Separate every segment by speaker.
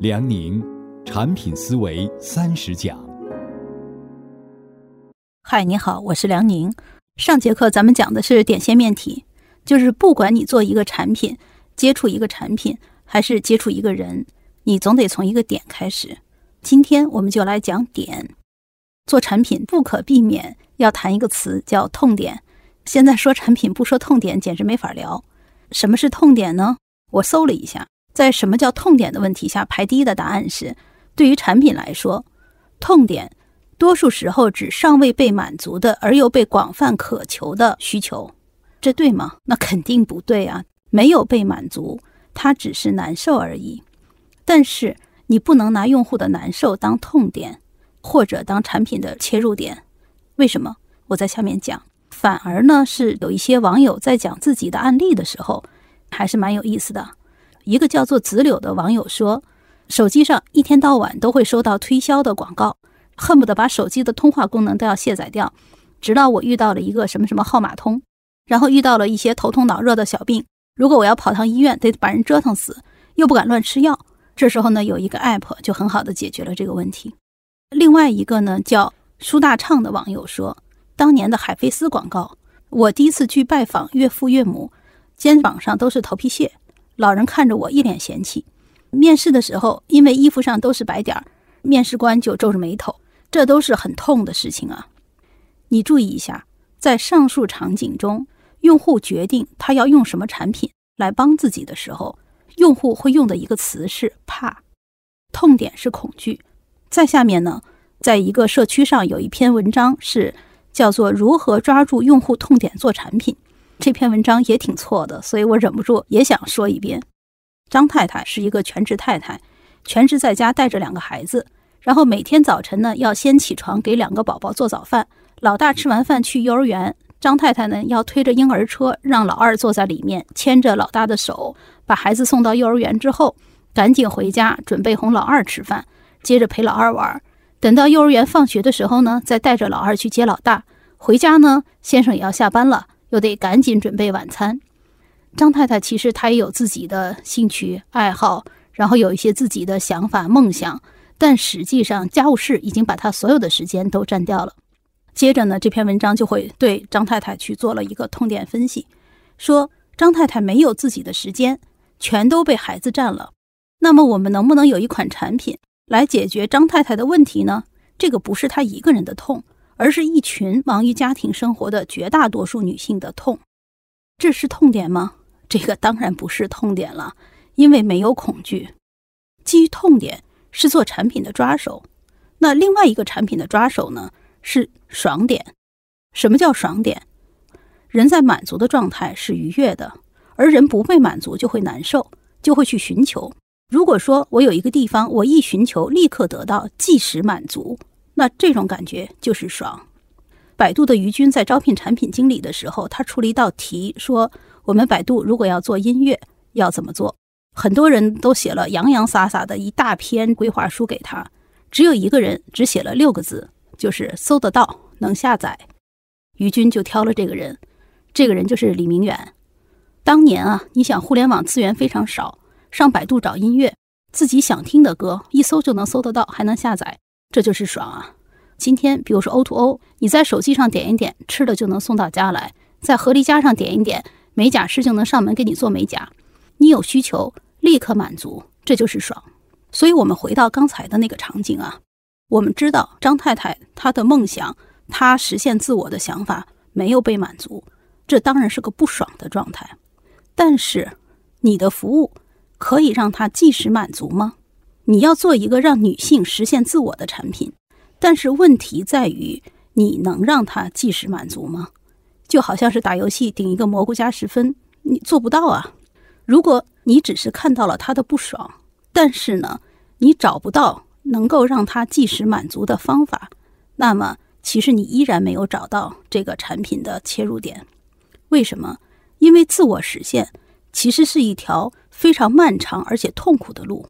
Speaker 1: 梁宁，产品思维三十讲。
Speaker 2: 嗨，你好，我是梁宁。上节课咱们讲的是点线面体，就是不管你做一个产品、接触一个产品，还是接触一个人，你总得从一个点开始。今天我们就来讲点。做产品不可避免要谈一个词叫痛点。现在说产品不说痛点，简直没法聊。什么是痛点呢？我搜了一下。在什么叫痛点的问题下，排第一的答案是：对于产品来说，痛点多数时候指尚未被满足的而又被广泛渴求的需求。这对吗？那肯定不对啊！没有被满足，它只是难受而已。但是你不能拿用户的难受当痛点，或者当产品的切入点。为什么？我在下面讲。反而呢，是有一些网友在讲自己的案例的时候，还是蛮有意思的。一个叫做子柳的网友说，手机上一天到晚都会收到推销的广告，恨不得把手机的通话功能都要卸载掉。直到我遇到了一个什么什么号码通，然后遇到了一些头痛脑热的小病，如果我要跑趟医院，得把人折腾死，又不敢乱吃药。这时候呢，有一个 app 就很好的解决了这个问题。另外一个呢，叫舒大畅的网友说，当年的海飞丝广告，我第一次去拜访岳父岳母，肩膀上都是头皮屑。老人看着我一脸嫌弃，面试的时候因为衣服上都是白点儿，面试官就皱着眉头，这都是很痛的事情啊。你注意一下，在上述场景中，用户决定他要用什么产品来帮自己的时候，用户会用的一个词是怕，痛点是恐惧。在下面呢，在一个社区上有一篇文章是叫做如何抓住用户痛点做产品。这篇文章也挺错的，所以我忍不住也想说一遍。张太太是一个全职太太，全职在家带着两个孩子，然后每天早晨呢要先起床给两个宝宝做早饭。老大吃完饭去幼儿园，张太太呢要推着婴儿车，让老二坐在里面，牵着老大的手，把孩子送到幼儿园之后，赶紧回家准备哄老二吃饭，接着陪老二玩。等到幼儿园放学的时候呢，再带着老二去接老大。回家呢，先生也要下班了。又得赶紧准备晚餐。张太太其实她也有自己的兴趣爱好，然后有一些自己的想法梦想，但实际上家务事已经把她所有的时间都占掉了。接着呢，这篇文章就会对张太太去做了一个痛点分析，说张太太没有自己的时间，全都被孩子占了。那么我们能不能有一款产品来解决张太太的问题呢？这个不是她一个人的痛。而是一群忙于家庭生活的绝大多数女性的痛，这是痛点吗？这个当然不是痛点了，因为没有恐惧。基于痛点是做产品的抓手，那另外一个产品的抓手呢是爽点。什么叫爽点？人在满足的状态是愉悦的，而人不被满足就会难受，就会去寻求。如果说我有一个地方，我一寻求立刻得到即时满足。那这种感觉就是爽。百度的于军在招聘产品经理的时候，他出了一道题，说我们百度如果要做音乐，要怎么做？很多人都写了洋洋洒洒的一大篇规划书给他，只有一个人只写了六个字，就是搜得到，能下载。于军就挑了这个人，这个人就是李明远。当年啊，你想互联网资源非常少，上百度找音乐，自己想听的歌一搜就能搜得到，还能下载。这就是爽啊！今天，比如说 O to O，你在手机上点一点，吃的就能送到家来；在合力家上点一点，美甲师就能上门给你做美甲。你有需求，立刻满足，这就是爽。所以，我们回到刚才的那个场景啊，我们知道张太太她的梦想，她实现自我的想法没有被满足，这当然是个不爽的状态。但是，你的服务可以让她即时满足吗？你要做一个让女性实现自我的产品，但是问题在于，你能让她即时满足吗？就好像是打游戏顶一个蘑菇加十分，你做不到啊。如果你只是看到了她的不爽，但是呢，你找不到能够让她即时满足的方法，那么其实你依然没有找到这个产品的切入点。为什么？因为自我实现其实是一条非常漫长而且痛苦的路。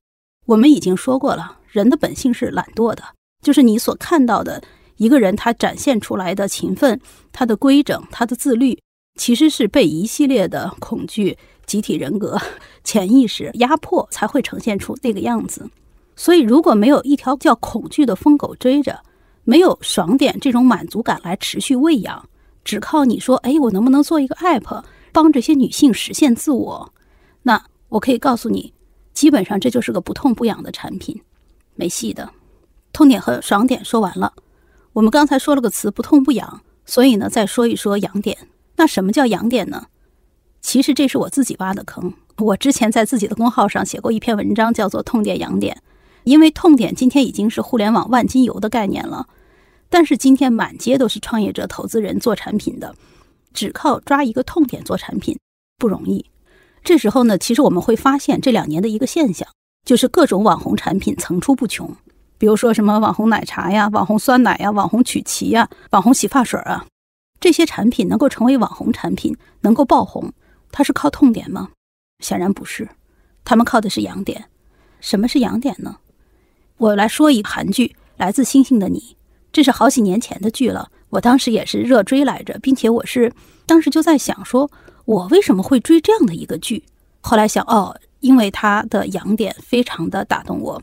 Speaker 2: 我们已经说过了，人的本性是懒惰的，就是你所看到的一个人，他展现出来的勤奋、他的规整、他的自律，其实是被一系列的恐惧、集体人格、潜意识压迫，才会呈现出那个样子。所以，如果没有一条叫恐惧的疯狗追着，没有爽点这种满足感来持续喂养，只靠你说，哎，我能不能做一个 app 帮这些女性实现自我？那我可以告诉你，基本上这就是个不痛不痒的产品，没戏的。痛点和爽点说完了，我们刚才说了个词不痛不痒，所以呢，再说一说痒点。那什么叫痒点呢？其实这是我自己挖的坑。我之前在自己的公号上写过一篇文章，叫做“痛点痒点”，因为痛点今天已经是互联网万金油的概念了。但是今天满街都是创业者、投资人做产品的，只靠抓一个痛点做产品不容易。这时候呢，其实我们会发现这两年的一个现象，就是各种网红产品层出不穷。比如说什么网红奶茶呀、网红酸奶呀、网红曲奇呀、网红洗发水啊，这些产品能够成为网红产品，能够爆红，它是靠痛点吗？显然不是，他们靠的是痒点。什么是痒点呢？我来说一个韩剧《来自星星的你》，这是好几年前的剧了，我当时也是热追来着，并且我是当时就在想，说我为什么会追这样的一个剧？后来想，哦，因为它的痒点非常的打动我。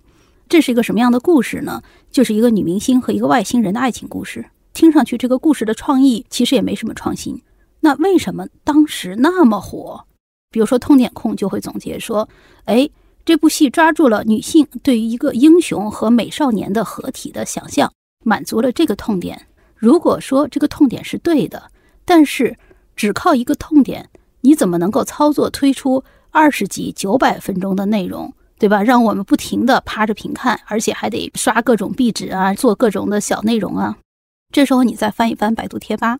Speaker 2: 这是一个什么样的故事呢？就是一个女明星和一个外星人的爱情故事。听上去这个故事的创意其实也没什么创新。那为什么当时那么火？比如说痛点控就会总结说：“哎，这部戏抓住了女性对于一个英雄和美少年的合体的想象，满足了这个痛点。如果说这个痛点是对的，但是只靠一个痛点，你怎么能够操作推出二十集九百分钟的内容？”对吧？让我们不停的趴着屏看，而且还得刷各种壁纸啊，做各种的小内容啊。这时候你再翻一翻百度贴吧，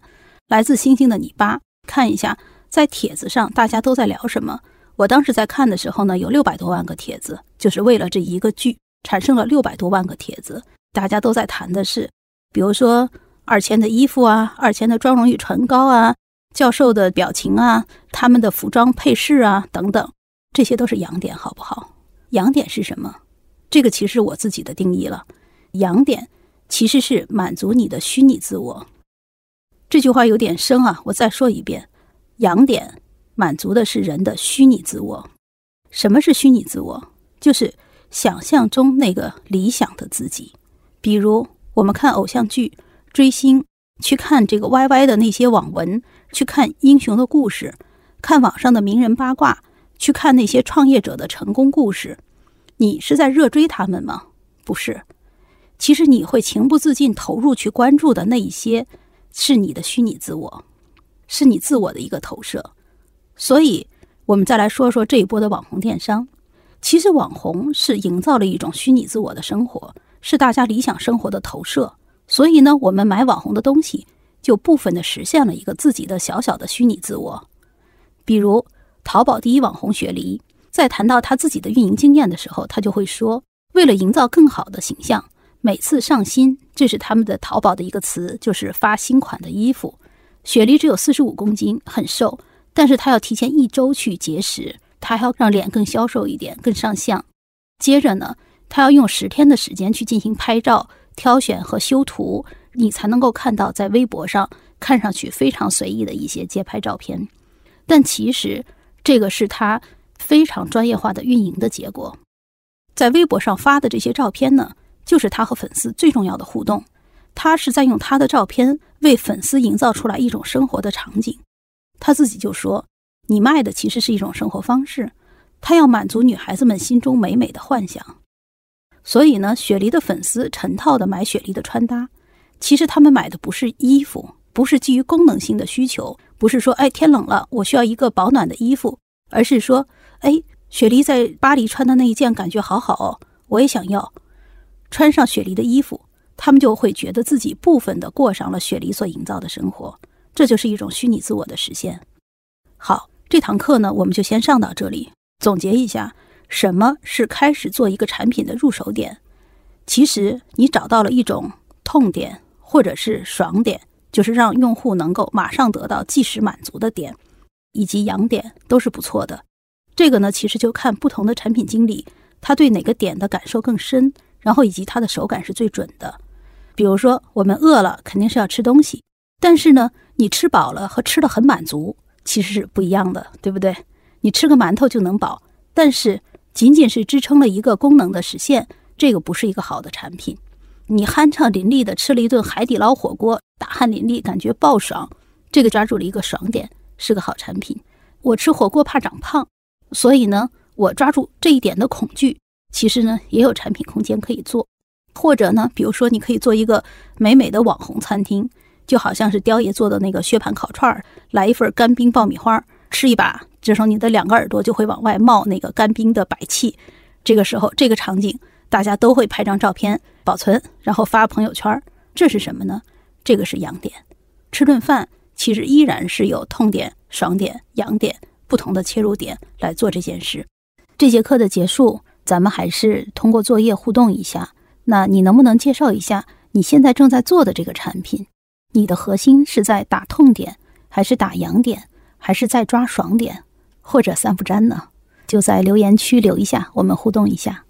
Speaker 2: 来自星星的你吧，看一下在帖子上大家都在聊什么。我当时在看的时候呢，有六百多万个帖子，就是为了这一个剧产生了六百多万个帖子。大家都在谈的是，比如说二千的衣服啊，二千的妆容与唇膏啊，教授的表情啊，他们的服装配饰啊等等，这些都是痒点，好不好？痒点是什么？这个其实我自己的定义了。痒点其实是满足你的虚拟自我。这句话有点深啊，我再说一遍：痒点满足的是人的虚拟自我。什么是虚拟自我？就是想象中那个理想的自己。比如我们看偶像剧、追星，去看这个 YY 的那些网文，去看英雄的故事，看网上的名人八卦。去看那些创业者的成功故事，你是在热追他们吗？不是，其实你会情不自禁投入去关注的那一些，是你的虚拟自我，是你自我的一个投射。所以，我们再来说说这一波的网红电商。其实，网红是营造了一种虚拟自我的生活，是大家理想生活的投射。所以呢，我们买网红的东西，就部分的实现了一个自己的小小的虚拟自我，比如。淘宝第一网红雪梨，在谈到他自己的运营经验的时候，他就会说：“为了营造更好的形象，每次上新，这是他们的淘宝的一个词，就是发新款的衣服。雪梨只有四十五公斤，很瘦，但是他要提前一周去节食，他还要让脸更消瘦一点，更上相。接着呢，他要用十天的时间去进行拍照、挑选和修图，你才能够看到在微博上看上去非常随意的一些街拍照片。但其实。”这个是他非常专业化的运营的结果，在微博上发的这些照片呢，就是他和粉丝最重要的互动。他是在用他的照片为粉丝营造出来一种生活的场景。他自己就说：“你卖的其实是一种生活方式，他要满足女孩子们心中美美的幻想。”所以呢，雪梨的粉丝成套的买雪梨的穿搭，其实他们买的不是衣服，不是基于功能性的需求。不是说，哎，天冷了，我需要一个保暖的衣服，而是说，哎，雪梨在巴黎穿的那一件感觉好好哦，我也想要穿上雪梨的衣服，他们就会觉得自己部分的过上了雪梨所营造的生活，这就是一种虚拟自我的实现。好，这堂课呢，我们就先上到这里。总结一下，什么是开始做一个产品的入手点？其实你找到了一种痛点或者是爽点。就是让用户能够马上得到即时满足的点，以及痒点都是不错的。这个呢，其实就看不同的产品经理他对哪个点的感受更深，然后以及他的手感是最准的。比如说，我们饿了肯定是要吃东西，但是呢，你吃饱了和吃的很满足其实是不一样的，对不对？你吃个馒头就能饱，但是仅仅是支撑了一个功能的实现，这个不是一个好的产品。你酣畅淋漓的吃了一顿海底捞火锅，大汗淋漓，感觉爆爽，这个抓住了一个爽点，是个好产品。我吃火锅怕长胖，所以呢，我抓住这一点的恐惧，其实呢也有产品空间可以做。或者呢，比如说你可以做一个美美的网红餐厅，就好像是雕爷做的那个薛蟠烤串儿，来一份干冰爆米花，吃一把，这时候你的两个耳朵就会往外冒那个干冰的白气，这个时候这个场景。大家都会拍张照片保存，然后发朋友圈。这是什么呢？这个是痒点。吃顿饭其实依然是有痛点、爽点、痒点不同的切入点来做这件事。这节课的结束，咱们还是通过作业互动一下。那你能不能介绍一下你现在正在做的这个产品？你的核心是在打痛点，还是打痒点，还是再抓爽点，或者三不沾呢？就在留言区留一下，我们互动一下。